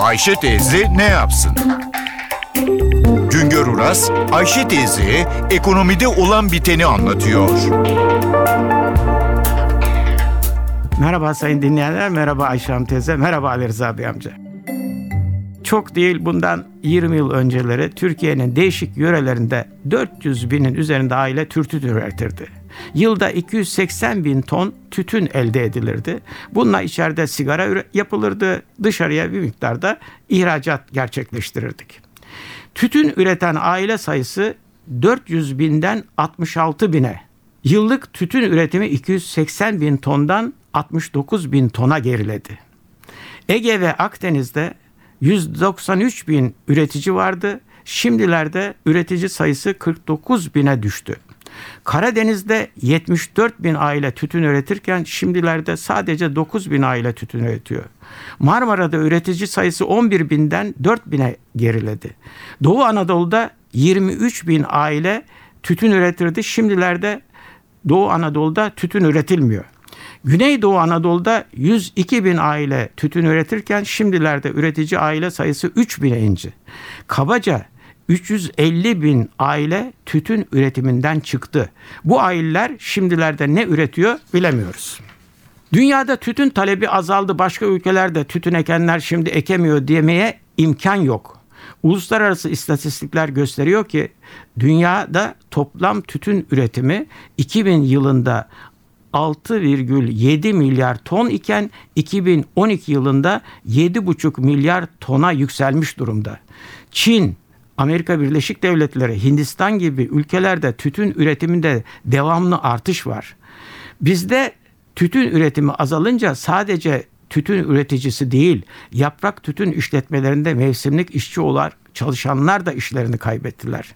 Ayşe teyze ne yapsın? Güngör Uras, Ayşe teyze ekonomide olan biteni anlatıyor. Merhaba sayın dinleyenler, merhaba Ayşe Hanım teyze, merhaba Ali Rıza Bey amca. Çok değil bundan 20 yıl önceleri Türkiye'nin değişik yörelerinde 400 binin üzerinde aile tütün üretirdi. Yılda 280 bin ton tütün elde edilirdi. Bununla içeride sigara yapılırdı, dışarıya bir miktarda ihracat gerçekleştirirdik. Tütün üreten aile sayısı 400 binden 66 bine. Yıllık tütün üretimi 280 bin tondan 69 bin tona geriledi. Ege ve Akdeniz'de 193 bin üretici vardı. Şimdilerde üretici sayısı 49 bine düştü. Karadeniz'de 74 bin aile tütün üretirken şimdilerde sadece 9 bin aile tütün üretiyor. Marmara'da üretici sayısı 11 binden 4 bine geriledi. Doğu Anadolu'da 23 bin aile tütün üretirdi. Şimdilerde Doğu Anadolu'da tütün üretilmiyor. Güneydoğu Anadolu'da 102 bin aile tütün üretirken şimdilerde üretici aile sayısı 3 bine indi. Kabaca 350 bin aile tütün üretiminden çıktı. Bu aileler şimdilerde ne üretiyor bilemiyoruz. Dünyada tütün talebi azaldı. Başka ülkelerde tütün ekenler şimdi ekemiyor demeye imkan yok. Uluslararası istatistikler gösteriyor ki dünyada toplam tütün üretimi 2000 yılında 6,7 milyar ton iken 2012 yılında 7,5 milyar tona yükselmiş durumda. Çin, Amerika Birleşik Devletleri, Hindistan gibi ülkelerde tütün üretiminde devamlı artış var. Bizde tütün üretimi azalınca sadece tütün üreticisi değil, yaprak tütün işletmelerinde mevsimlik işçi olarak çalışanlar da işlerini kaybettiler.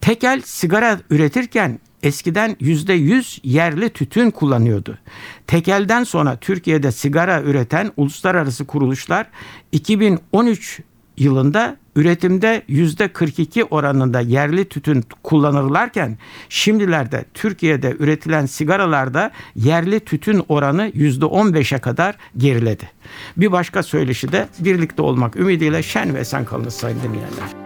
Tekel sigara üretirken eskiden yüzde yüz yerli tütün kullanıyordu. Tekelden sonra Türkiye'de sigara üreten uluslararası kuruluşlar 2013 yılında üretimde yüzde 42 oranında yerli tütün kullanırlarken şimdilerde Türkiye'de üretilen sigaralarda yerli tütün oranı yüzde 15'e kadar geriledi. Bir başka söyleşi de birlikte olmak ümidiyle şen ve esen kalınız sayın dinleyenler.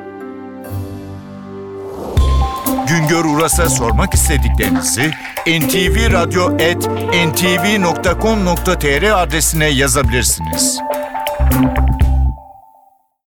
Güngör Uras'a sormak istediklerinizi ntvradio.com.tr adresine yazabilirsiniz.